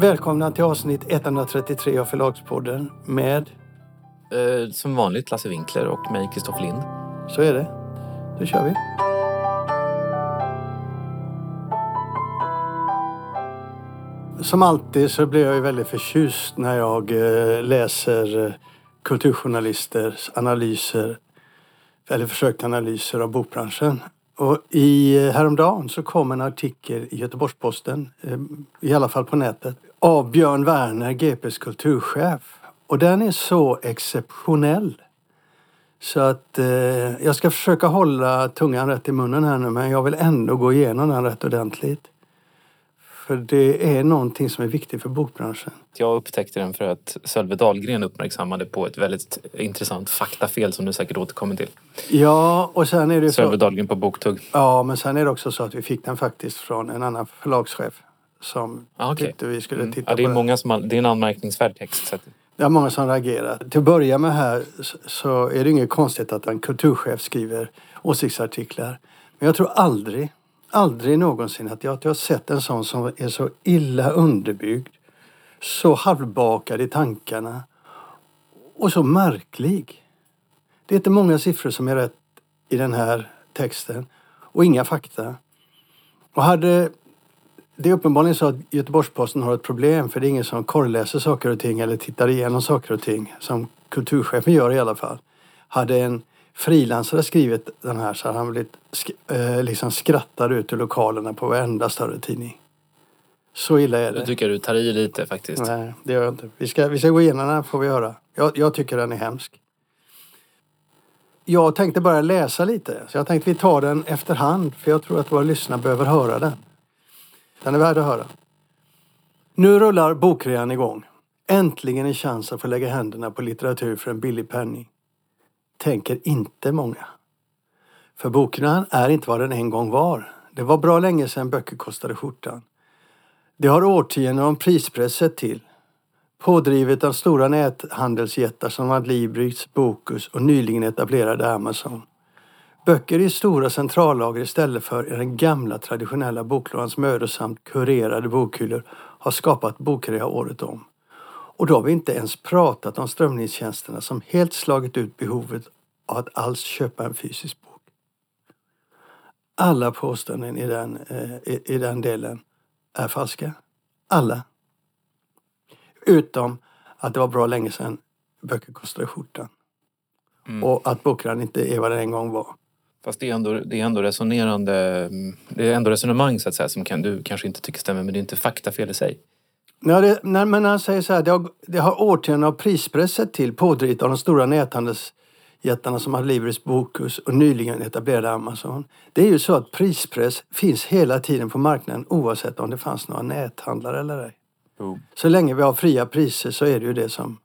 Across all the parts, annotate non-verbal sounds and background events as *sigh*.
Välkomna till avsnitt 133 av Förlagspodden med, Eh, som vanligt Lasse Winkler och mig, Kristoffer Lind. så är det. Då kör vi. Som alltid så blir jag ju väldigt förtjust när jag eh, läser eh, kulturjournalisters analyser eller försökta analyser av bokbranschen. Och i, eh, häromdagen så kom en artikel i Göteborgs-Posten, i alla fall på nätet, av Björn Werner, GPs kulturchef. Och den är så exceptionell. Så att eh, jag ska försöka hålla tungan rätt i munnen här nu men jag vill ändå gå igenom den rätt ordentligt. För det är någonting som är viktigt för bokbranschen. Jag upptäckte den för att Sölve Dahlgren uppmärksammade på ett väldigt intressant faktafel som du säkert återkommer till. Ja, och sen är det Sölve Dahlgren på Boktugg. ja, men sen är det också så att vi fick den faktiskt från en annan förlagschef som Ah, okej. tyckte vi skulle Mm. titta Ja, det är på många som det är en anmärkningsvärd text. Så att, Det är många som reagerar. Till att börja med här så- så är det inget konstigt att en kulturchef skriver åsiktsartiklar. Men jag tror aldrig, aldrig någonsin att jag, att jag har sett en sån som är så illa underbyggd, så halvbakad i tankarna och så märklig. Det är inte många siffror som är rätt i den här texten och inga fakta. Och hade det är uppenbarligen så att Göteborgs-Posten har ett problem för det är ingen som korrläser saker och ting eller tittar igenom saker och ting som kulturchefen gör i alla fall. Hade en frilansare skrivit den här så hade han blivit sk- eh, liksom skrattad ut ur lokalerna på varenda större tidning. Så illa är nu det. tycker jag du tar i lite faktiskt. Nej, det gör jag inte. Vi ska, vi ska gå igenom den får vi höra. Jag, jag tycker den är hemsk. Jag tänkte bara läsa lite, så jag tänkte vi tar den efterhand för jag tror att våra lyssnare behöver höra den. Den är värd att höra. Nu rullar bokrean igång. Äntligen en chans att få lägga händerna på litteratur för en billig penning. Tänker inte många. För bokrean är inte vad den en gång var. Det var bra länge sedan böcker kostade skjortan. Det har årtionden om prispress sett till. Pådrivet av stora näthandelsjättar som Adlibris, Bokus och nyligen etablerade Amazon. Böcker i stora centrallager istället för i den gamla traditionella boklådans mödosamt kurerade bokhyllor har skapat bokrea året om. Och då har vi inte ens pratat om strömningstjänsterna som helt slagit ut behovet av att alls köpa en fysisk bok. Alla påståenden i den, eh, i, i den delen är falska. Alla. Utom att det var bra länge sedan böcker kostade skjortan. Mm. Och att bokrean inte är vad den en gång var. Fast det är, ändå, det är ändå resonerande, det är ändå resonemang så att säga som kan, du kanske inte tycker stämmer men det är inte faktafel i sig. Ja, det, när, men han säger så här, det har, det har årtionden av prispress sett till pådrivet av de stora näthandelsjättarna som Adlibris, Bokus och nyligen etablerade Amazon. Det är ju så att prispress finns hela tiden på marknaden oavsett om det fanns några näthandlare eller ej. Så länge vi har fria priser så är det ju det som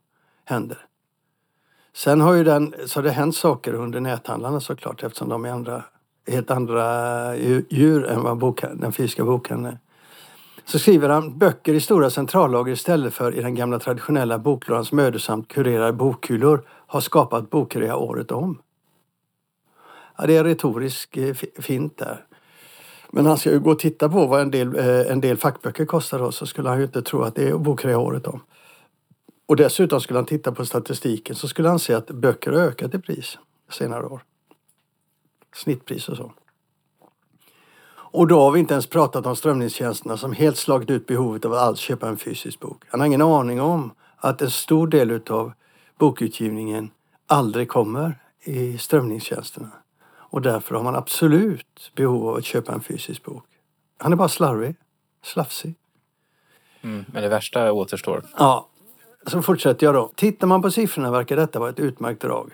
händer. Sen har ju den, så det hänt saker under näthandlarna såklart eftersom de är andra, helt andra djur än vad bokhandeln- den fysiska bokhandeln är. Så skriver han böcker i stora centrallager istället för i den gamla traditionella boklådans mödosamt kurerade bokhyllor har skapat bokrea året om. Ja, det är retorisk eh, fint där. Men han ska ju gå och titta på vad en del, eh, en del fackböcker kostar då så skulle han ju inte tro att det är bokrea året om. Och dessutom skulle han titta på statistiken så skulle han se att böcker har ökat i pris senare år. Snittpris och så. Och då har vi inte ens pratat om strömningstjänsterna som helt slagit ut behovet av att alls köpa en fysisk bok. Han har ingen aning om att en stor del utav bokutgivningen aldrig kommer i strömningstjänsterna. Och därför har man absolut behov av att köpa en fysisk bok. Han är bara slarvig, slafsig. Mm. Men det värsta återstår. Ja, så fortsätter jag då. Tittar man på siffrorna verkar detta vara ett utmärkt drag.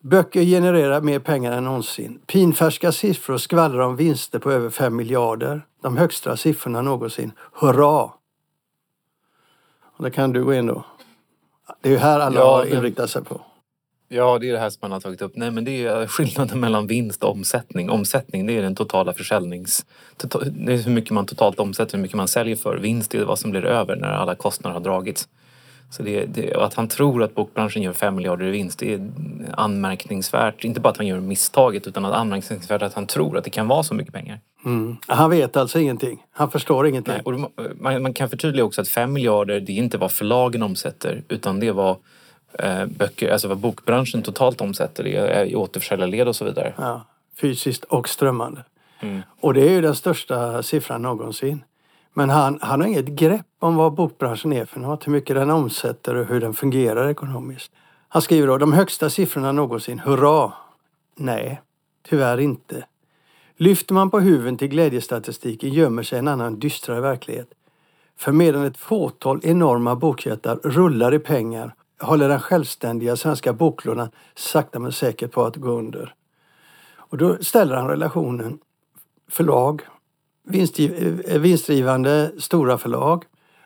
Böcker genererar mer pengar än någonsin. Pinfärska siffror skvallrar om vinster på över 5 miljarder. De högsta siffrorna någonsin. Hurra! Och det kan du gå in då. Det är ju här alla Ja, har inriktat sig på. Ja, det är det här som man har tagit upp. Nej, men det är skillnaden mellan vinst och omsättning. Omsättning, det är den totala försäljnings... Total, det är hur mycket man totalt omsätter, hur mycket man säljer för. Vinst är vad som blir över när alla kostnader har dragits. Så det, det, att han tror att bokbranschen gör 5 miljarder i vinst, det är anmärkningsvärt. Inte bara att han gör misstaget, utan att anmärkningsvärt att han tror att det kan vara så mycket pengar. Mm. Han vet alltså ingenting. Han förstår ingenting. Nej, man, man kan förtydliga också att 5 miljarder det är inte vad förlagen omsätter utan det eh, böcker, alltså vad bokbranschen totalt omsätter i återförsäljarled och så vidare. Ja, fysiskt och strömmande. Mm. Och det är ju den största siffran någonsin. Men han, han har inget grepp om vad bokbranschen är för något, hur mycket den omsätter och hur den fungerar ekonomiskt. Han skriver då, de högsta siffrorna någonsin, hurra! Nej, tyvärr inte. Lyfter man på huven till glädjestatistiken gömmer sig en annan dystrare verklighet. För medan ett fåtal enorma bokjättar rullar i pengar håller den självständiga svenska boklådan sakta men säkert på att gå under. Och då ställer han relationen förlag, eh, vinstdrivande stora förlag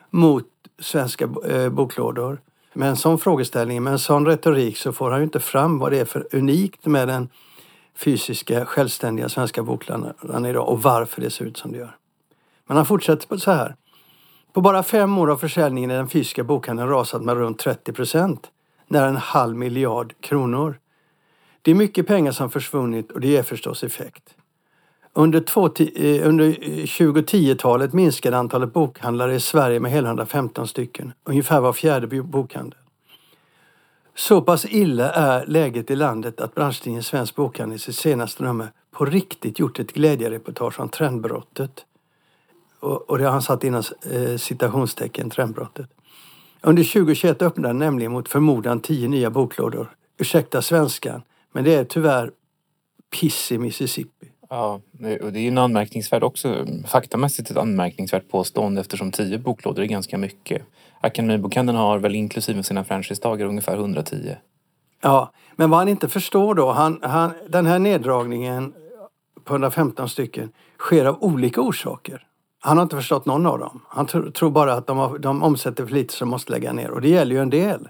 mot svenska eh, boklådor. Med en sån frågeställning, med en sån retorik så får han ju inte fram vad det är för unikt med den fysiska självständiga svenska boklådan idag och varför det ser ut som det gör. Men han fortsätter så här. På bara fem år har försäljningen i den fysiska bokhandeln rasat med runt 30 procent. Nära en halv miljard kronor. Det är mycket pengar som försvunnit och det ger förstås effekt. Under, eh, under eh, 2010-talet minskade antalet bokhandlare i Sverige med hela 115 stycken. Ungefär var fjärde bokhandel. Så pass illa är läget i landet att branschtidningen Svensk Bokhandel i sitt senaste nummer på riktigt gjort ett glädjereportage om trendbrottet. Och, och det har han satt inom eh, citationstecken, trendbrottet. Under 2021 öppnade nämligen mot förmodan tio nya boklådor. Ursäkta svenskan, men det är tyvärr piss i Mississippi. Ja, och det är en anmärkningsvärd också, faktamässigt ett anmärkningsvärt påstående eftersom tio boklådor är ganska mycket. Akademibokhandeln har väl inklusive sina franchisedagar ungefär 110. Ja, men vad han inte förstår då, han, han, den här neddragningen på 115 stycken sker av olika orsaker. Han har inte förstått någon av dem. Han tr tror bara att de, har, de omsätter för lite så de måste lägga ner. Och det gäller ju en del.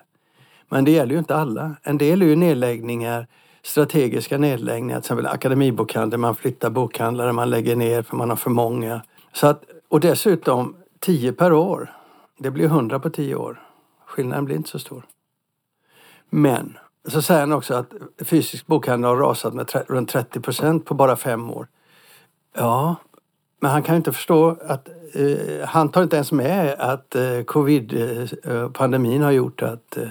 Men det gäller ju inte alla. En del är ju nedläggningar, strategiska nedläggningar. Till exempel Akademibokhandeln, man flyttar bokhandlare, man lägger ner för man har för många. Så att, och dessutom 10 per år. Det blir 100 på 10 år. Skillnaden blir inte så stor. Men så säger han också att fysisk bokhandel har rasat med runt 30 procent på bara fem år. Ja, men han kan inte förstå att eh, han tar inte ens med att eh, covid-pandemin eh, har gjort att eh,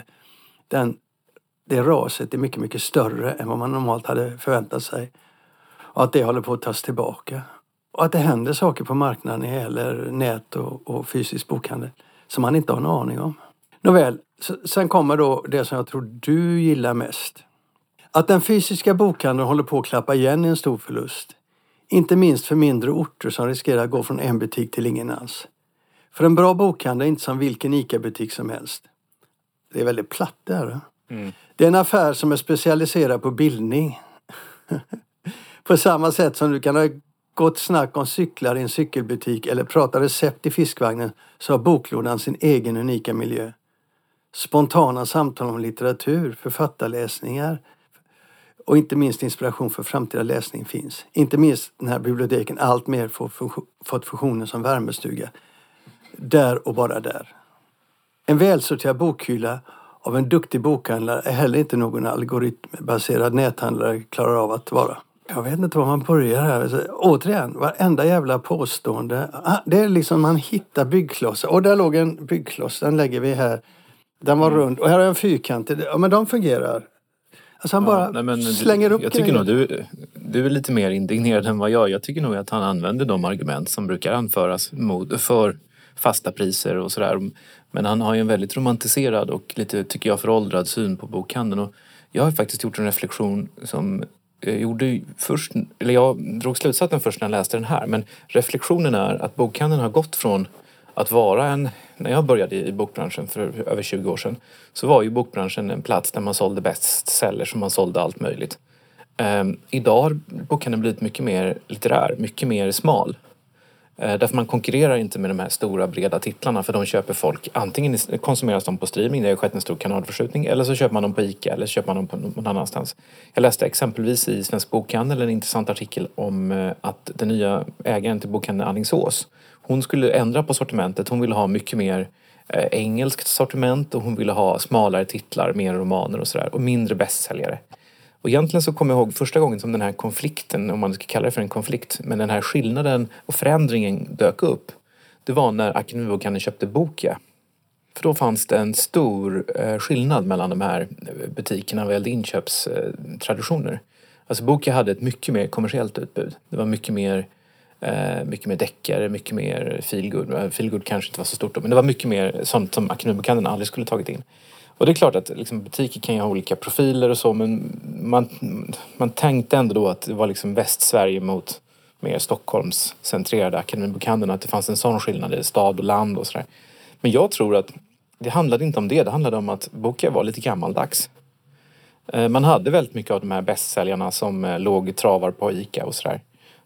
den, det raset är mycket, mycket större än vad man normalt hade förväntat sig. Och att det håller på att tas tillbaka. Och att det händer saker på marknaden när det gäller nät och, och fysisk bokhandel som man inte har en aning om. Nåväl, sen kommer då det som jag tror du gillar mest. Att den fysiska bokhandeln håller på att klappa igen är en stor förlust. Inte minst för mindre orter som riskerar att gå från en butik till ingen alls. För en bra bokhandel är inte som vilken ICA-butik som helst. Det är väldigt platt det här. Mm. Det är en affär som är specialiserad på bildning. *laughs* på samma sätt som du kan ha gott snack om cyklar i en cykelbutik eller prata recept i fiskvagnen så har boklådan sin egen unika miljö. Spontana samtal om litteratur, författarläsningar, och inte minst inspiration för framtida läsning finns. Inte minst när biblioteken alltmer fått funktionen som värmestuga. Där och bara där. En välsorterad bokhylla av en duktig bokhandlare är heller inte någon algoritmbaserad näthandlare klarar av att vara. Jag vet inte var man börjar här. Alltså, återigen, varenda jävla påstående. Ah, det är liksom man hittar byggklossar. Och där låg en byggkloss, den lägger vi här. Den var rund och här har jag en fyrkantig. Ja men de fungerar. Alltså han bara ja, nej, slänger du, upp Jag tycker nog du, du är lite mer indignerad än vad jag Jag tycker nog att han använder de argument som brukar anföras mot, för fasta priser och sådär. Men han har ju en väldigt romantiserad och lite, tycker jag, föråldrad syn på bokhandeln. Och jag har faktiskt gjort en reflektion som jag gjorde först, eller jag drog slutsatsen först när jag läste den här. Men reflektionen är att bokhandeln har gått från att vara en när jag började i bokbranschen för över 20 år sedan så var ju bokbranschen en plats där man sålde bestsellers och man sålde allt möjligt. Um, idag har bokhandeln blivit mycket mer litterär, mycket mer smal. Uh, därför man konkurrerar inte med de här stora breda titlarna för de köper folk, antingen konsumeras de på streaming, det har skett en stor kanalförskjutning, eller så köper man dem på ICA eller så köper man dem på någon annanstans. Jag läste exempelvis i Svensk Bokhandel en intressant artikel om uh, att den nya ägaren till bokhandeln Alingsås hon skulle ändra på sortimentet. Hon ville ha mycket mer eh, engelskt sortiment och hon ville ha smalare titlar, mer romaner och sådär och mindre bästsäljare. Och egentligen så kommer jag ihåg första gången som den här konflikten, om man ska kalla det för en konflikt, men den här skillnaden och förändringen dök upp. Det var när Akademibokhandeln köpte Bokia. För då fanns det en stor eh, skillnad mellan de här butikerna vad gällde inköpstraditioner. Alltså Bokia hade ett mycket mer kommersiellt utbud. Det var mycket mer Eh, mycket mer deckare, mycket mer feelgood. Eh, feelgood kanske inte var så stort då, men det var mycket mer sånt som Akademibokhandeln aldrig skulle tagit in. Och det är klart att liksom, butiker kan ju ha olika profiler och så men man, man tänkte ändå då att det var liksom Västsverige mot mer Stockholmscentrerade Akademibokhandeln. Att det fanns en sån skillnad i stad och land och sådär. Men jag tror att det handlade inte om det. Det handlade om att Bokia var lite gammaldags. Eh, man hade väldigt mycket av de här bästsäljarna som eh, låg travar på ICA och sådär.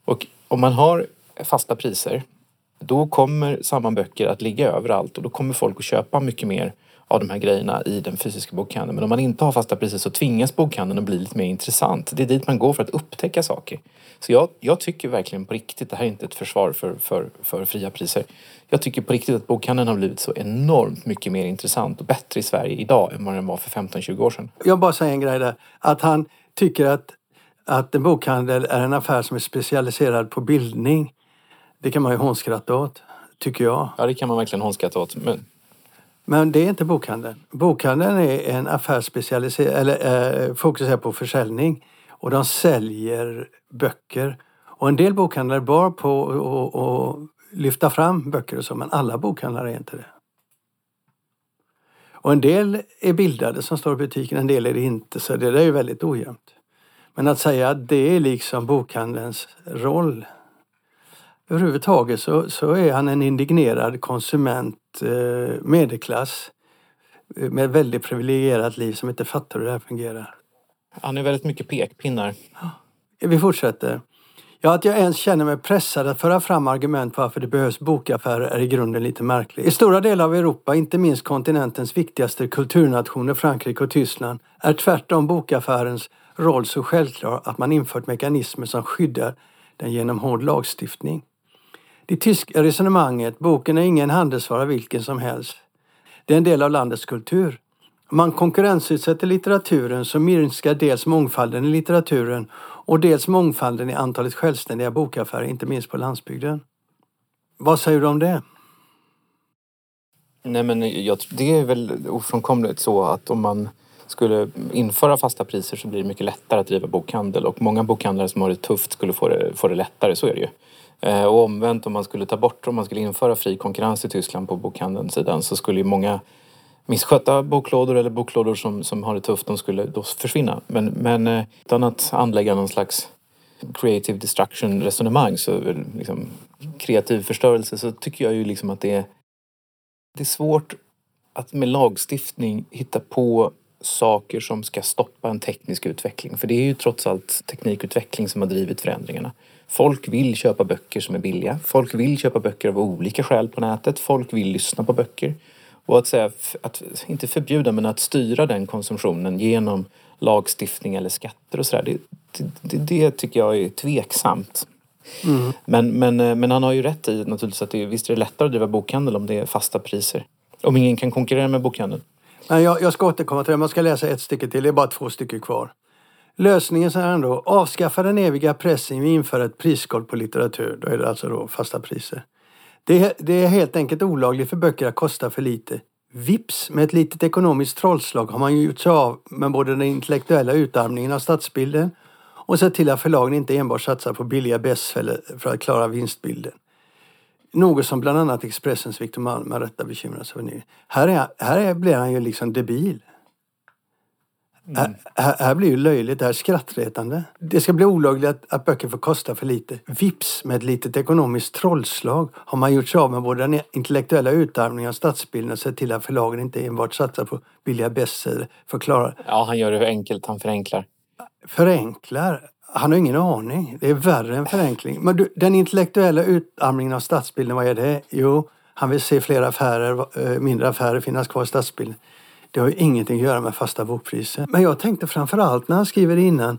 Och om man har fasta priser då kommer samma böcker att ligga överallt och då kommer folk att köpa mycket mer av de här grejerna i den fysiska bokhandeln. Men om man inte har fasta priser så tvingas bokhandeln att bli lite mer intressant. Det är dit man går för att upptäcka saker. Så jag, jag tycker verkligen på riktigt, det här är inte ett försvar för, för, för fria priser. Jag tycker på riktigt att bokhandeln har blivit så enormt mycket mer intressant och bättre i Sverige idag än vad den var för 15-20 år sedan. Jag bara säger en grej där. Att han tycker att att en bokhandel är en affär som är specialiserad på bildning. Det kan man ju hånskratta åt, tycker jag. Ja, det kan man verkligen hånskratta åt. Men, men det är inte bokhandeln. Bokhandeln är en affär specialiserad, eller eh, fokuserad på försäljning. Och de säljer böcker. Och en del bokhandlare bar på att lyfta fram böcker och så, men alla bokhandlare är inte det. Och en del är bildade som står i butiken, en del är det inte. Så det där är ju väldigt ojämnt. Men att säga att det är liksom bokhandelns roll. Överhuvudtaget så, så är han en indignerad konsument, eh, medelklass eh, med väldigt privilegierat liv som inte fattar hur det här fungerar. Han är väldigt mycket pekpinnar. Vi fortsätter. Ja, att jag ens känner mig pressad att föra fram argument varför det behövs bokaffärer är i grunden lite märkligt. I stora delar av Europa, inte minst kontinentens viktigaste kulturnationer Frankrike och Tyskland, är tvärtom bokaffärens roll så självklar att man infört mekanismer som skyddar den genom hård lagstiftning. Det tyska resonemanget, boken är ingen handelsvara vilken som helst. Det är en del av landets kultur. Om man konkurrensutsätter litteraturen så minskar dels mångfalden i litteraturen och dels mångfalden i antalet självständiga bokaffärer, inte minst på landsbygden. Vad säger du om det? Nej men jag, det är väl ofrånkomligt så att om man skulle införa fasta priser så blir det mycket lättare att driva bokhandel och många bokhandlare som har det tufft skulle få det, få det lättare, så är det ju. Eh, och omvänt om man skulle ta bort, om man skulle införa fri konkurrens i Tyskland på bokhandelssidan så skulle ju många misskötta boklådor eller boklådor som, som har det tufft, de skulle då försvinna. Men, men eh, utan att anlägga någon slags creative destruction resonemang, så eh, liksom, kreativ förstörelse, så tycker jag ju liksom att det är, det är svårt att med lagstiftning hitta på saker som ska stoppa en teknisk utveckling. För det är ju trots allt teknikutveckling som har drivit förändringarna. Folk vill köpa böcker som är billiga. Folk vill köpa böcker av olika skäl på nätet. Folk vill lyssna på böcker. Och att säga, att inte förbjuda, men att styra den konsumtionen genom lagstiftning eller skatter och sådär. Det, det, det, tycker jag är tveksamt. Mm. Men, men, men han har ju rätt i naturligtvis att det, visst är det lättare att driva bokhandel om det är fasta priser. Om ingen kan konkurrera med bokhandeln. Nej, jag, jag ska återkomma till det, man ska läsa ett stycke till. Det är bara två stycken kvar. Lösningen så här då. Avskaffa den eviga pressen vi inför ett prisgolv på litteratur. Då är det alltså då fasta priser. Det, det är helt enkelt olagligt för böcker att kosta för lite. Vips, med ett litet ekonomiskt trollslag har man ju gjort sig av med både den intellektuella utarmningen av stadsbilden och sett till att förlagen inte enbart satsar på billiga bästsäljare för att klara vinstbilden. Något som bland annat Expressens Victor Malm med rätta bekymrar sig över. Här, är, här är, blir han ju liksom debil. Mm. Här, här, här, blir ju löjligt, det här är skrattretande. Det ska bli olagligt att, att böcker får kosta för lite. Vips med ett litet ekonomiskt trollslag har man gjort sig av med både den intellektuella utarmningen av stadsbilden och sett till att förlagen inte enbart satsar på billiga bästsäljare för att klara... Ja, han gör det enkelt, han förenklar. Förenklar? Han har ingen aning. Det är värre än förenkling. Men du, den intellektuella utarmningen av stadsbilden, vad är det? Jo, han vill se fler affärer, eh, mindre affärer finnas kvar i stadsbilden. Det har ju ingenting att göra med fasta bokpriser. Men jag tänkte framför allt när han skriver innan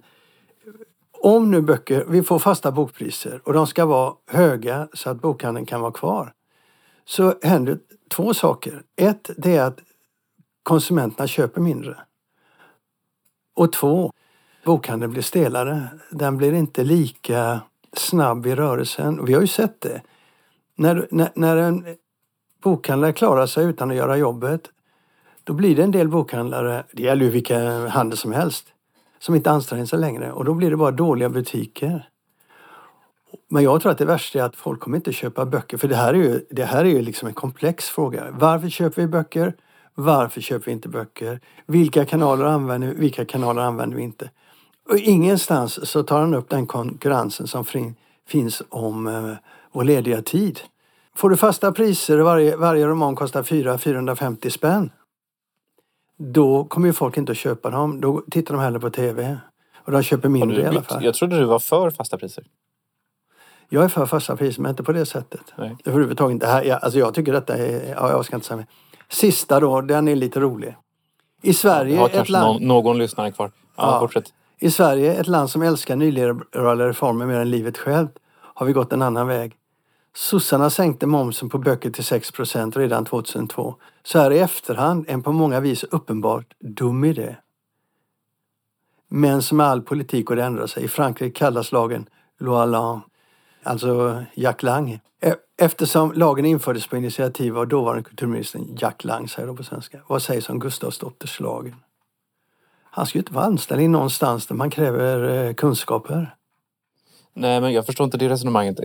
om nu böcker, vi får fasta bokpriser och de ska vara höga så att bokhandeln kan vara kvar. Så händer två saker. Ett, det är att konsumenterna köper mindre. Och två, bokhandeln blir stelare. Den blir inte lika snabb i rörelsen. Och Vi har ju sett det. När, när, när en bokhandlare klarar sig utan att göra jobbet, då blir det en del bokhandlare, det gäller ju vilka handel som helst, som inte anstränger sig längre och då blir det bara dåliga butiker. Men jag tror att det värsta är att folk kommer inte köpa böcker för det här är ju, det här är ju liksom en komplex fråga. Varför köper vi böcker? Varför köper vi inte böcker? Vilka kanaler använder vi? Vilka kanaler använder vi inte? Och ingenstans så tar han upp den konkurrensen som finns om eh, vår lediga tid. Får du fasta priser varje, varje roman kostar 400-450 spänn. Då kommer ju folk inte att köpa dem. Då tittar de hellre på TV. Och de köper mindre i alla fall. Jag trodde du var för fasta priser. Jag är för fasta priser men inte på det sättet. Nej. Överhuvudtaget. Jag, alltså jag tycker detta är... Ja, jag ska inte säga mer. Sista då, den är lite rolig. I Sverige, Jag har ett kanske land... någon, någon lyssnare kvar. Ja, Ja. fortsätt. I Sverige, ett land som älskar nyliberala reformer mer än livet självt, har vi gått en annan väg. Sossarna sänkte momsen på böcker till 6% redan 2002. Så här i efterhand en på många vis uppenbart dum idé. Men som med all politik går det ändra sig. I Frankrike kallas lagen loi alltså Lang, alltså Jack Lang. Eftersom lagen infördes på initiativ av dåvarande kulturministern Jack Lang, säger de på svenska. Vad sägs om Gustavsdotters lagen? Han ska ju inte vara anställd i någonstans där man kräver eh, kunskaper. Nej, men jag förstår inte det resonemanget.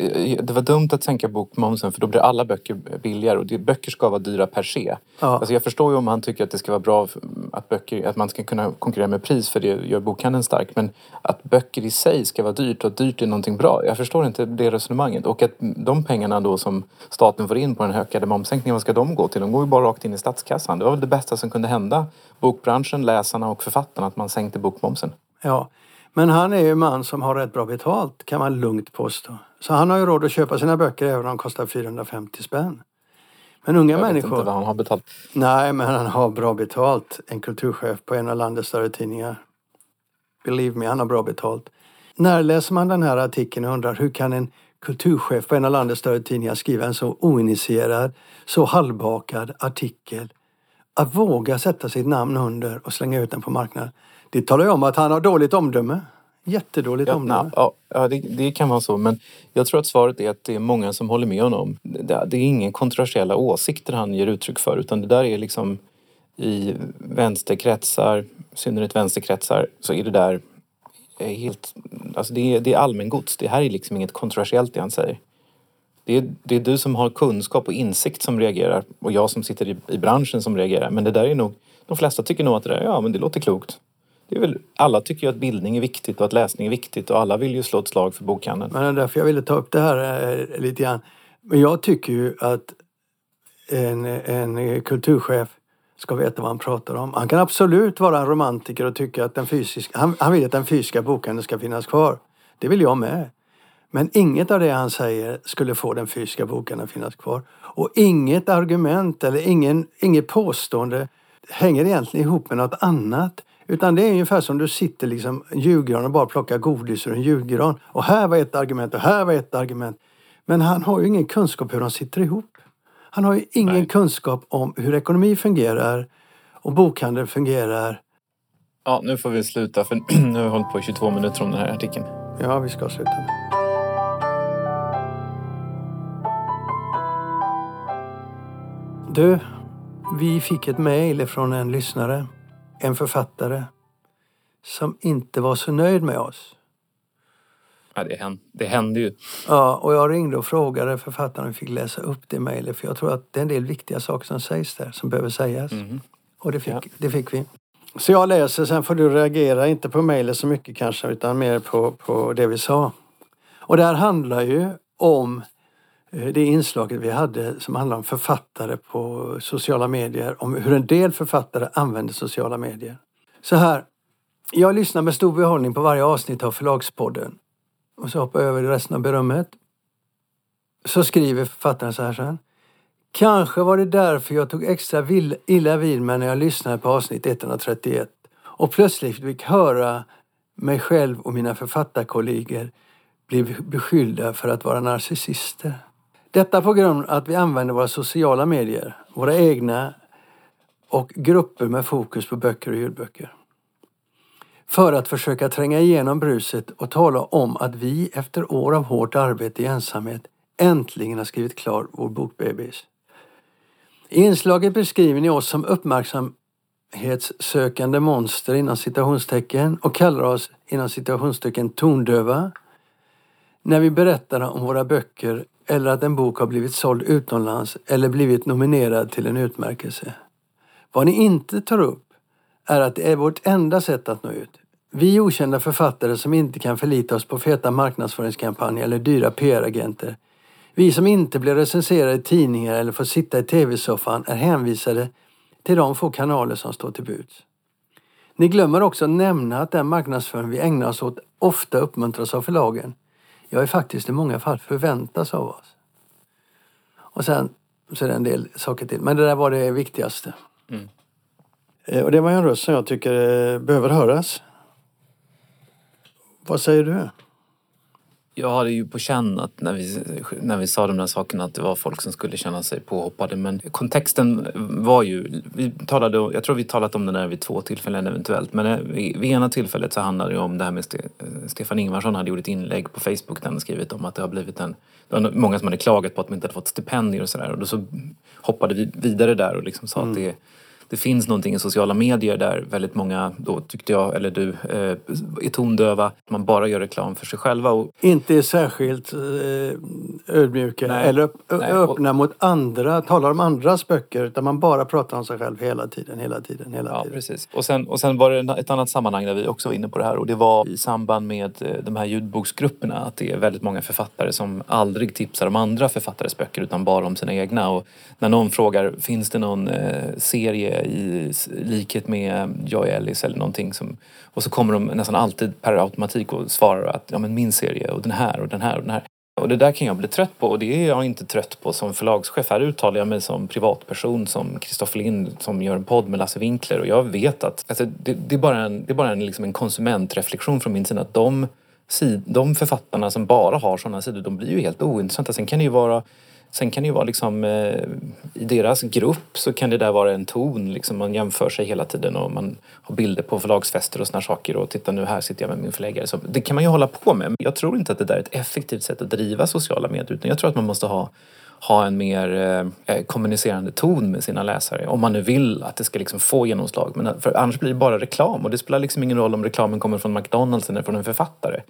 Det var dumt att sänka bokmomsen för då blir alla böcker billigare och böcker ska vara dyra per se. Ja. Alltså jag förstår ju om han tycker att det ska vara bra att, böcker, att man ska kunna konkurrera med pris för det gör bokhandeln stark. Men att böcker i sig ska vara dyrt och att dyrt är någonting bra. Jag förstår inte det resonemanget. Och att de pengarna då som staten får in på den ökade momssänkningen, vad ska de gå till? De går ju bara rakt in i statskassan. Det var väl det bästa som kunde hända bokbranschen, läsarna och författarna att man sänkte bokmomsen. Ja. Men han är ju en man som har rätt bra betalt kan man lugnt påstå. Så han har ju råd att köpa sina böcker även om de kostar 450 spänn. Men unga Jag vet människor... inte vad han har betalt. Nej, men han har bra betalt. En kulturchef på en av landets större tidningar. Believe me, han har bra betalt. När läser man den här artikeln och undrar hur kan en kulturchef på en av landets större tidningar skriva en så oinitierad, så halvbakad artikel? Att våga sätta sitt namn under och slänga ut den på marknaden. Det talar ju om att han har dåligt omdöme. Jättedåligt Ja, omdöme. ja, ja det, det kan vara så. Men jag tror att svaret är att det är många som håller med honom. Det, det är ingen kontroversiella åsikter han ger uttryck för utan det där är liksom i vänsterkretsar, i synnerhet vänsterkretsar, så är det där eh, helt... Alltså det är, det är allmängods. Det här är liksom inget kontroversiellt det han säger. Det är, det är du som har kunskap och insikt som reagerar och jag som sitter i, i branschen som reagerar. Men det där är nog... De flesta tycker nog att det där, ja men det låter klokt. Det är väl, alla tycker ju att bildning är viktigt och att läsning är viktigt och alla vill ju slå ett slag för bokhandeln. Men det är därför jag ville ta upp det här eh, lite grann. Men jag tycker ju att en, en kulturchef ska veta vad han pratar om. Han kan absolut vara en romantiker och tycka att den fysiska, han, han vill att den fysiska bokhandeln ska finnas kvar. Det vill jag med. Men inget av det han säger skulle få den fysiska bokhandeln att finnas kvar. Och inget argument eller ingen, inget påstående hänger egentligen ihop med något annat. Utan det är ungefär som du sitter liksom en julgran och bara plockar godis ur en julgran. Och här var ett argument och här var ett argument. Men han har ju ingen kunskap hur de sitter ihop. Han har ju ingen Nej. kunskap om hur ekonomi fungerar och bokhandel fungerar. Ja, nu får vi sluta för *clears throat* nu har vi hållit på i 22 minuter om den här artikeln. Ja, vi ska sluta. Du, vi fick ett mejl från en lyssnare, en författare, som inte var så nöjd med oss. Ja, det, hände, det hände ju. Ja, och jag ringde och frågade författaren vi fick läsa upp det mejlet för jag tror att det är en del viktiga saker som sägs där som behöver sägas. Mhm. Och det fick, Ja. det fick vi. Så jag läser, sen får du reagera, inte på mejlet så mycket kanske, utan mer på, på det vi sa. Och det här handlar ju om Eh, det inslaget vi hade som handlade om författare på sociala medier, om hur en del författare använder sociala medier. Så här, jag lyssnar med stor behållning på varje avsnitt av Förlagspodden. Och så hoppar jag över resten av berömmet. Så skriver författaren så här sen. Kanske var det därför jag tog extra vill- illa vid mig när jag lyssnade på avsnitt 131 och plötsligt fick höra mig själv och mina författarkollegor bli beskyllda för att vara narcissister. Detta på grund av att vi använder våra sociala medier, våra egna och grupper med fokus på böcker och ljudböcker. för att försöka tränga igenom bruset och tala om att vi efter år av hårt arbete i ensamhet äntligen har skrivit klar vår bokbebis. I inslaget beskriver ni oss som uppmärksamhetssökande monster inom citationstecken och kallar oss inom citationstecken tondöva när vi berättar om våra böcker eller att en bok har blivit såld utomlands eller blivit nominerad till en utmärkelse. Vad ni inte tar upp är att det är vårt enda sätt att nå ut. Vi okända författare som inte kan förlita oss på feta marknadsföringskampanjer eller dyra PR-agenter. Vi som inte blir recenserade i tidningar eller får sitta i tv-soffan är hänvisade till de få kanaler som står till buds. Ni glömmer också att nämna att den marknadsföring vi ägnar oss åt ofta uppmuntras av förlagen. Ja, faktiskt i många fall förväntas av oss. Och sen så är det en del saker till. Men det där var det viktigaste. Mm. Och det var en röst som jag tycker eh, behöver höras. Vad säger du? Jag hade ju på känn att när vi, när vi sa de där sakerna att det var folk som skulle känna sig påhoppade. Men kontexten var ju, vi talade, jag tror vi talat om det där vid två tillfällen eventuellt. Men vid ena tillfället så handlade det om det här med Stefan Ingvarsson hade gjort ett inlägg på Facebook där han skrivit om att det har blivit en, det var många som hade klagat på att de inte hade fått stipendier och sådär. Och då så hoppade vi vidare där och liksom sa mm. att det det finns någonting i sociala medier där väldigt många, då tyckte jag, eller du, eh, är tondöva. Man bara gör reklam för sig själva. Och... Inte är särskilt eh, ödmjuka nej, eller nej, öppna och... mot andra, talar om andras böcker. Utan man bara pratar om sig själv hela tiden, hela tiden, hela ja, tiden. Precis. Och sen, och sen var det ett annat sammanhang där vi också var inne på det här och det var i samband med eh, de här ljudboksgrupperna. Att det är väldigt många författare som aldrig tipsar om andra författares böcker utan bara om sina egna. Och när någon frågar, finns det någon serie i likhet med Joy Ellis eller någonting. Som, och så kommer de nästan alltid per automatik och svarar att ja, men min serie och den här och den här och den här. Och det där kan jag bli trött på och det är jag inte trött på som förlagschef. Här uttalar jag mig som privatperson, som Kristoffer Lind som gör en podd med Lasse Winkler och jag vet att alltså, det, det, är bara en, det är bara en, liksom en konsumentreflektion från min sida att de, de författarna som bara har sådana sidor, de blir ju helt ointressanta. Sen kan det ju vara Sen kan det ju vara liksom eh, i deras grupp så kan det där vara en ton. Liksom man jämför sig hela tiden och man har bilder på förlagsfester och såna saker och titta nu här sitter jag med min förläggare. Så det kan man ju hålla på med. Jag tror inte att det där är ett effektivt sätt att driva sociala medier utan jag tror att man måste ha ha en mer eh, eh kommunicerande ton med sina läsare om man nu vill att det ska liksom få genomslag. Men eh, för annars blir det bara reklam och det spelar liksom ingen roll om reklamen kommer från McDonalds eller från en författare.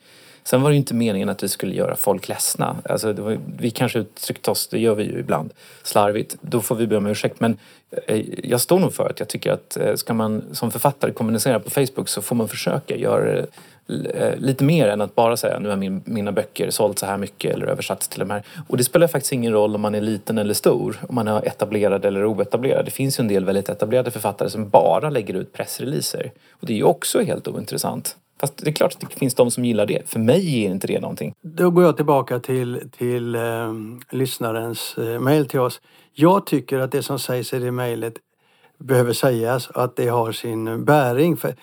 Sen var det inte meningen att vi skulle göra folk ledsna. Alltså, var, vi kanske uttryckte oss, det gör vi ju ibland, slarvigt. Då får vi be om ursäkt. Men eh, jag står nog för att jag tycker att eh, ska man som författare kommunicera på Facebook så får man försöka göra det eh, Eh, lite mer än att bara säga nu har min, mina böcker sålt så här mycket eller översatts till de här. Och det spelar faktiskt ingen roll om man är liten eller stor, om man är etablerad eller oetablerad. Det finns ju en del väldigt etablerade författare som bara lägger ut pressreleaser. Och det är ju också helt ointressant. Fast det är klart att det finns de som gillar det. För mig ger inte det någonting. Då går jag tillbaka till, till eh, lyssnarens eh, mejl till oss. Jag tycker att det som sägs i det mejlet behöver sägas och att det har sin bäring. För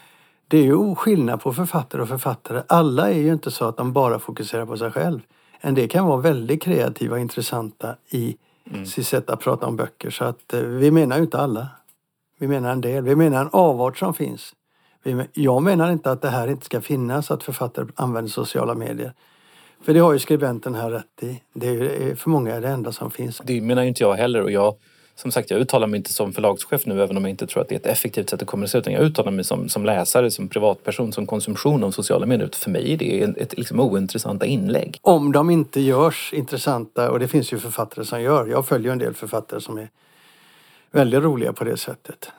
det är ju skillnad på författare och författare. Alla är ju inte så att de bara fokuserar på sig själv. En del kan vara väldigt kreativa och intressanta i mm. sitt sätt att prata om böcker. Så att eh, vi menar ju inte alla. Vi menar en del. Vi menar en avart som finns. Jag menar inte att det här inte ska finnas, att författare använder sociala medier. För det har ju skribenten här rätt i. Det är för många är det enda som finns. Det menar inte jag heller och jag som sagt, jag uttalar mig inte som förlagschef nu även om jag inte tror att det är ett effektivt sätt att kommunicera utan jag uttalar mig som, som läsare, som privatperson, som konsumtion av sociala medier. För mig är det ett, ett liksom ointressanta inlägg. Om de inte görs intressanta, och det finns ju författare som gör. Jag följer en del författare som är väldigt roliga på det sättet.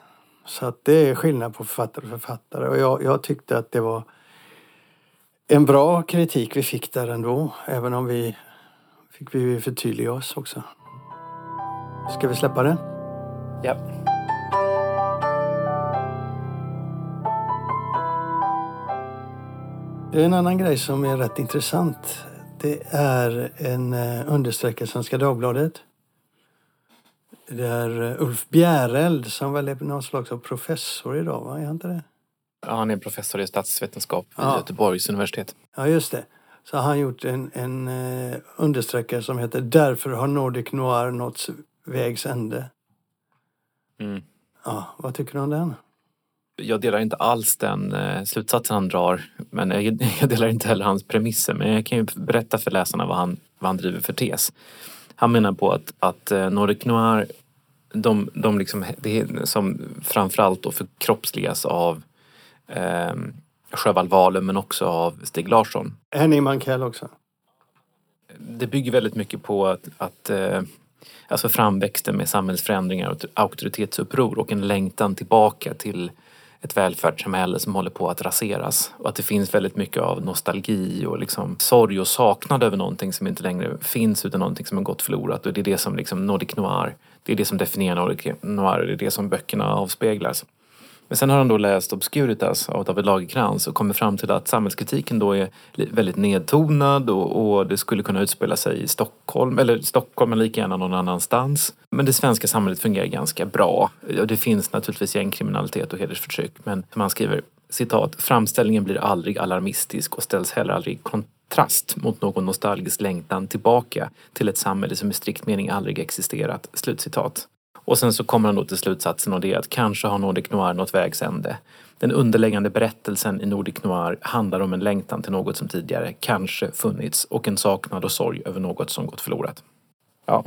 Så att det är skillnad på författare och författare. Och jag, jag tyckte att det var en bra kritik vi fick där ändå. Även om vi fick vi förtydliga oss också. Ska vi släppa det? Ja. Det är en annan grej som är rätt intressant. Det är en eh, understreckare i Svenska Dagbladet det är eh, Ulf Bjäreld som väl är någon slags professor idag, va? Är han inte det? Ja, han är professor i statsvetenskap vid ja. Göteborgs universitet. Ja, just det. Så har han gjort en, en uh, understreckare som heter Därför har Nordic Noir nått vägs ände. Mm. Ja, vad tycker du om den? Jag delar inte alls den eh, slutsatsen han drar, men *laughs* jag, delar inte heller hans premisser. Men jag kan ju berätta för läsarna vad han, vad han driver för tes. Han menar på att, att eh, Nordic Noir, de, de liksom, det som framförallt då förkroppsligas av eh, Sjöwall men också av Stig Larsson. Henning Mankell också. Det bygger väldigt mycket på att, att eh, alltså framväxten med samhällsförändringar och auktoritetsuppror och en längtan tillbaka till ett välfärdssamhälle som håller på att raseras. Och att det finns väldigt mycket av nostalgi och liksom sorg och saknad över någonting som inte längre finns utan någonting som har gått förlorat. Och det är det som liksom Nordic Noir, det är det som definierar Nordic Noir, det är det som böckerna avspeglar. Men sen har han då läst Obscuritas av David Lagercrantz och kommer fram till att samhällskritiken då är väldigt nedtonad och, och, det skulle kunna utspela sig i Stockholm, eller Stockholm men lika gärna någon annanstans. Men det svenska samhället fungerar ganska bra. Det finns naturligtvis gängkriminalitet och hedersförtryck men som han skriver citat, framställningen blir aldrig alarmistisk och ställs heller aldrig i kontrast mot någon nostalgisk längtan tillbaka till ett samhälle som i strikt mening aldrig existerat. Slutcitat. Och sen så kommer han då till slutsatsen och det är att kanske har Nordic Noir nått vägs ände. Den underliggande berättelsen i Nordic Noir handlar om en längtan till något som tidigare kanske funnits och en saknad och sorg över något som gått förlorat. Ja,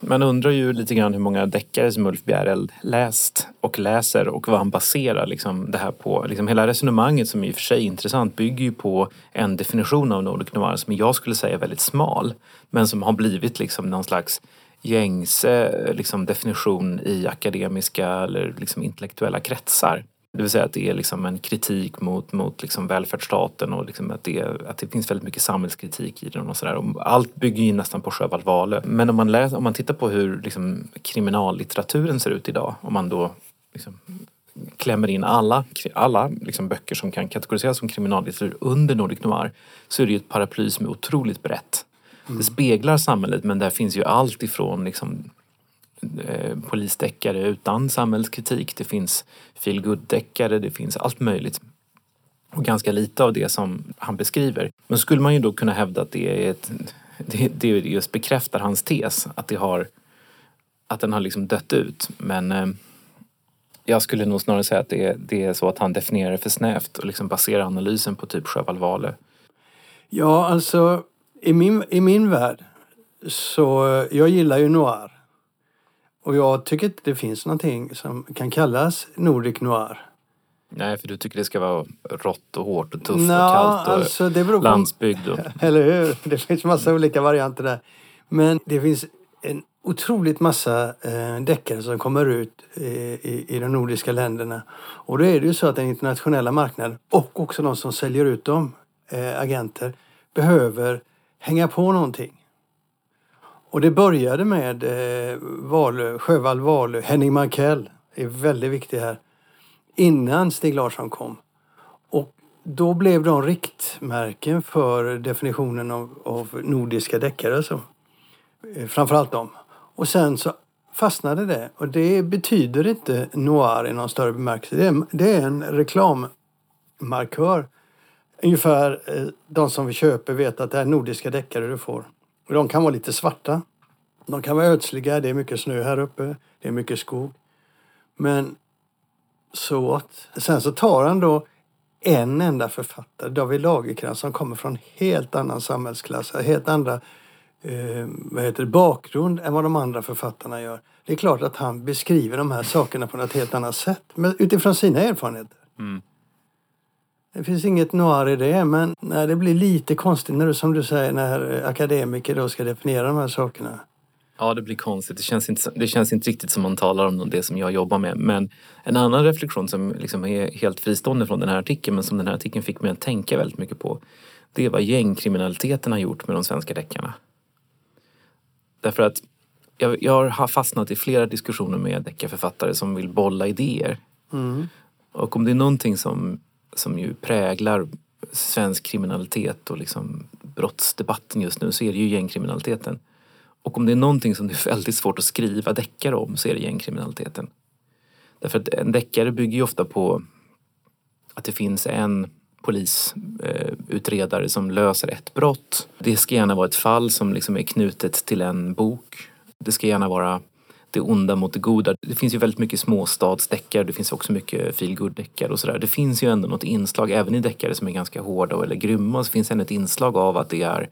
man undrar ju lite grann hur många deckare som Ulf Bjereld läst och läser och vad han baserar liksom det här på. Liksom hela resonemanget som i och för sig är intressant bygger ju på en definition av Nordic Noir som jag skulle säga är väldigt smal men som har blivit liksom någon slags gängse liksom, definition i akademiska eller liksom, intellektuella kretsar. Det vill säga att det är liksom en kritik mot, mot liksom välfärdsstaten och liksom att, det, att det finns väldigt mycket samhällskritik i den och sådär. Allt bygger ju nästan på Sjöwall Wahlöö. Men om man, läser, om man tittar på hur liksom kriminallitteraturen ser ut idag, om man då liksom klämmer in alla, alla liksom böcker som kan kategoriseras som kriminallitteratur under Nordic Noir så är det ju ett paraply som är otroligt brett. Mm. Det speglar samhället men där finns ju allt ifrån liksom, eh, polisdeckare utan samhällskritik. Det finns feelgood-deckare, det finns allt möjligt. Och ganska lite av det som han beskriver. Men skulle man ju då kunna hävda att det är ett, det, det just bekräftar hans tes, att det har att den har liksom dött ut. Men eh, jag skulle nog snarare säga att det är, det är så att han definierar det för snävt och liksom baserar analysen på typ Sjöwall Wahlöö. Ja, alltså i min, I min värld så, jag gillar ju noir. Och jag tycker inte det finns någonting som kan kallas Nordic noir. Nej, för du tycker det ska vara rått och hårt och tufft Nå, och kallt och alltså, det beror på, landsbygd. Och... *laughs* Eller hur? Det finns massa olika varianter där. Men det finns en otroligt massa eh, deckare som kommer ut i, i, i, de nordiska länderna. Och då är det ju så att den internationella marknaden och också de som säljer ut dem, eh, agenter, behöver hänga på någonting. Och det började med eh, Valö, Sjövall Wahlöö, Henning Mankell är väldigt viktig här. Innan Stig Larsson kom. Och då blev de riktmärken för definitionen av, av nordiska deckare. Alltså. Eh, framförallt dem. Och sen så fastnade det. Och det betyder inte noir i någon större bemärkelse. Det är, det är en reklammarkör ungefär eh, de som vi köper vet att det är nordiska deckare du får. Och de kan vara lite svarta. De kan vara ödsliga, det är mycket snö här uppe, det är mycket skog. Men så att, sen så tar han då en enda författare, David Lagercrantz, som kommer från helt annan samhällsklass, helt andra eh, vad heter det, bakgrund än vad de andra författarna gör. Det är klart att han beskriver de här sakerna på något helt annat sätt, men utifrån sina erfarenheter. Mm. Det finns inget noir i det, men nej, det blir lite konstigt när du, som du säger, när akademiker då ska definiera de här sakerna. Ja, det blir konstigt. Det känns, inte, det känns inte riktigt som man talar om det som jag jobbar med. Men en annan reflektion som liksom är helt fristående från den här artikeln men som den här artikeln fick mig att tänka väldigt mycket på. Det är vad gängkriminaliteten har gjort med de svenska deckarna. Därför att jag, jag har fastnat i flera diskussioner med deckarförfattare som vill bolla idéer. Mm. Och om det är någonting som som ju präglar svensk kriminalitet och liksom brottsdebatten just nu så är det ju gängkriminaliteten. Och om det är någonting som det är väldigt svårt att skriva deckare om så är det gängkriminaliteten. Därför att en deckare bygger ju ofta på att det finns en polisutredare eh, som löser ett brott. Det ska gärna vara ett fall som liksom är knutet till en bok. Det ska gärna vara det onda mot det goda. Det finns ju väldigt mycket småstadsdeckare, det finns också mycket feelgood-deckare och sådär. Det finns ju ändå något inslag, även i deckare som är ganska hårda eller grymma, så finns det ändå ett inslag av att det är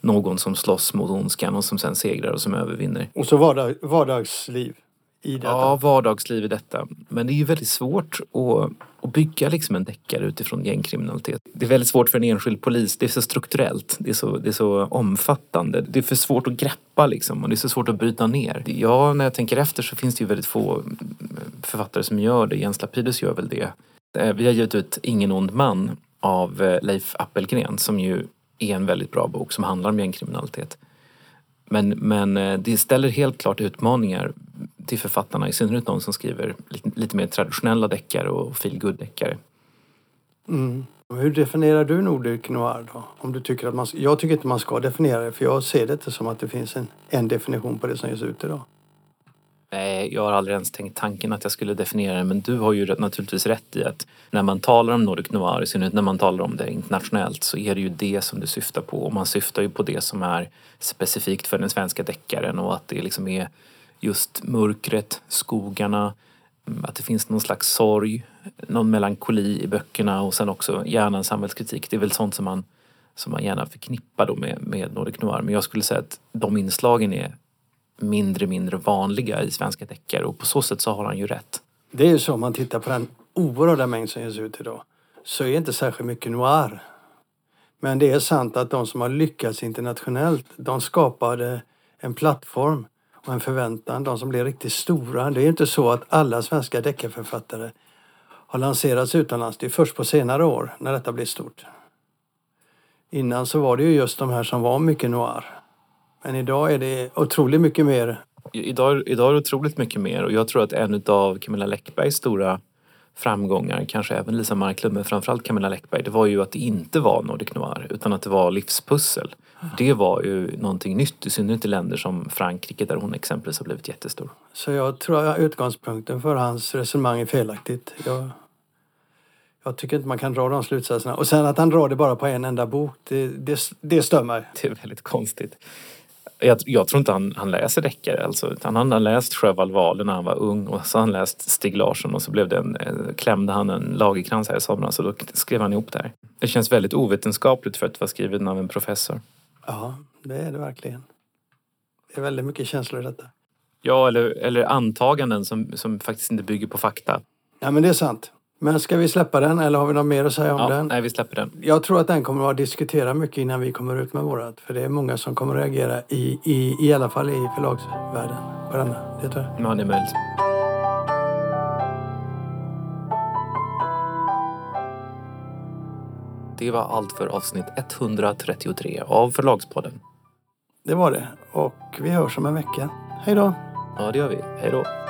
någon som slåss mot ondskan och som sen segrar och som övervinner. Och så vardag, vardagsliv i detta. Ja, vardagsliv i detta. Men det är ju väldigt svårt att, att bygga liksom en deckare utifrån gängkriminalitet. Det är väldigt svårt för en enskild polis. Det är så strukturellt. Det är så, det är så omfattande. Det är för svårt att greppa liksom och det är så svårt att bryta ner. Ja, när jag tänker efter så finns det ju väldigt få eh, författare som gör det. Jens Lapidus gör väl det. Eh, vi har gett ut Ingen ond man av eh, Leif Appelgren som ju är en väldigt bra bok som handlar om gängkriminalitet. Men, men det ställer helt klart utmaningar till författarna, i synnerhet de som skriver lite, lite mer traditionella deckare och feel deckare mm. Hur definierar du Nordic Noir då? Om du tycker att man, jag tycker inte man ska definiera det för jag ser det inte som att det finns en, en definition på det som ges ut idag. Nej, jag har aldrig ens tänkt tanken att jag skulle definiera det men du har ju naturligtvis rätt i att när man talar om Nordic Noir, i synnerhet när man talar om det internationellt så är det ju det som det syftar på och man syftar ju på det som är specifikt för den svenska deckaren och att det liksom är just mörkret, skogarna, att det finns någon slags sorg, någon melankoli i böckerna och sen också gärna en samhällskritik. Det är väl sånt som man, som man gärna förknippar då med, med Nordic Noir. Men jag skulle säga att de inslagen är mindre mindre vanliga i svenska deckare och på så sätt så har han ju rätt. Det är ju så om man tittar på den oerhörda mängd som ges ut idag så är inte särskilt mycket noir. Men det är sant att de som har lyckats internationellt de skapade en plattform och en förväntan. De som blir riktigt stora. Det är inte så att alla svenska deckarförfattare har lanserats utomlands. Det är först på senare år när detta blir stort. Innan så var det ju just de här som var mycket noir. Men idag är det otroligt mycket mer. Idag, idag är det otroligt mycket mer och jag tror att en av Camilla Läckbergs stora framgångar, kanske även Lisa Marklund men framförallt Camilla Läckberg, det var ju att det inte var Nordic Noir utan att det var livspussel. Det var ju någonting nytt, i synnerhet i länder som Frankrike där hon exempelvis har blivit jättestor. Så jag tror att utgångspunkten för hans resonemang är felaktigt. Jag, jag tycker inte man kan dra de slutsatserna. Och sen att han drar det bara på en enda bok, det, det, det stör mig. Det är väldigt konstigt. Jag, jag, tror inte han, han läser deckare alltså. Utan han har läst Sjöwall Wahlöö när han var ung och så har han läst Stig Larsson och så blev det en, eh, klämde han en lagerkrans här i somras och då skrev han ihop det här. Det känns väldigt ovetenskapligt för att vara skrivet av en professor. Ja, det är det verkligen. Det är väldigt mycket känslor i detta. Ja, eller, eller antaganden som, som faktiskt inte bygger på fakta. Ja, men det är sant. Men ska vi släppa den eller har vi något mer att säga om ja, den? Nej, vi släpper den. Jag tror att den kommer att diskutera mycket innan vi kommer ut med vårat. För det är många som kommer att reagera i, i, i alla fall i förlagsvärlden på denna. Det tror jag. Ja, det är möjligt. Det var allt för avsnitt 133 av Förlagspodden. Det var det. Och vi hörs om en vecka. Hej då! Ja, det gör vi. Hej då!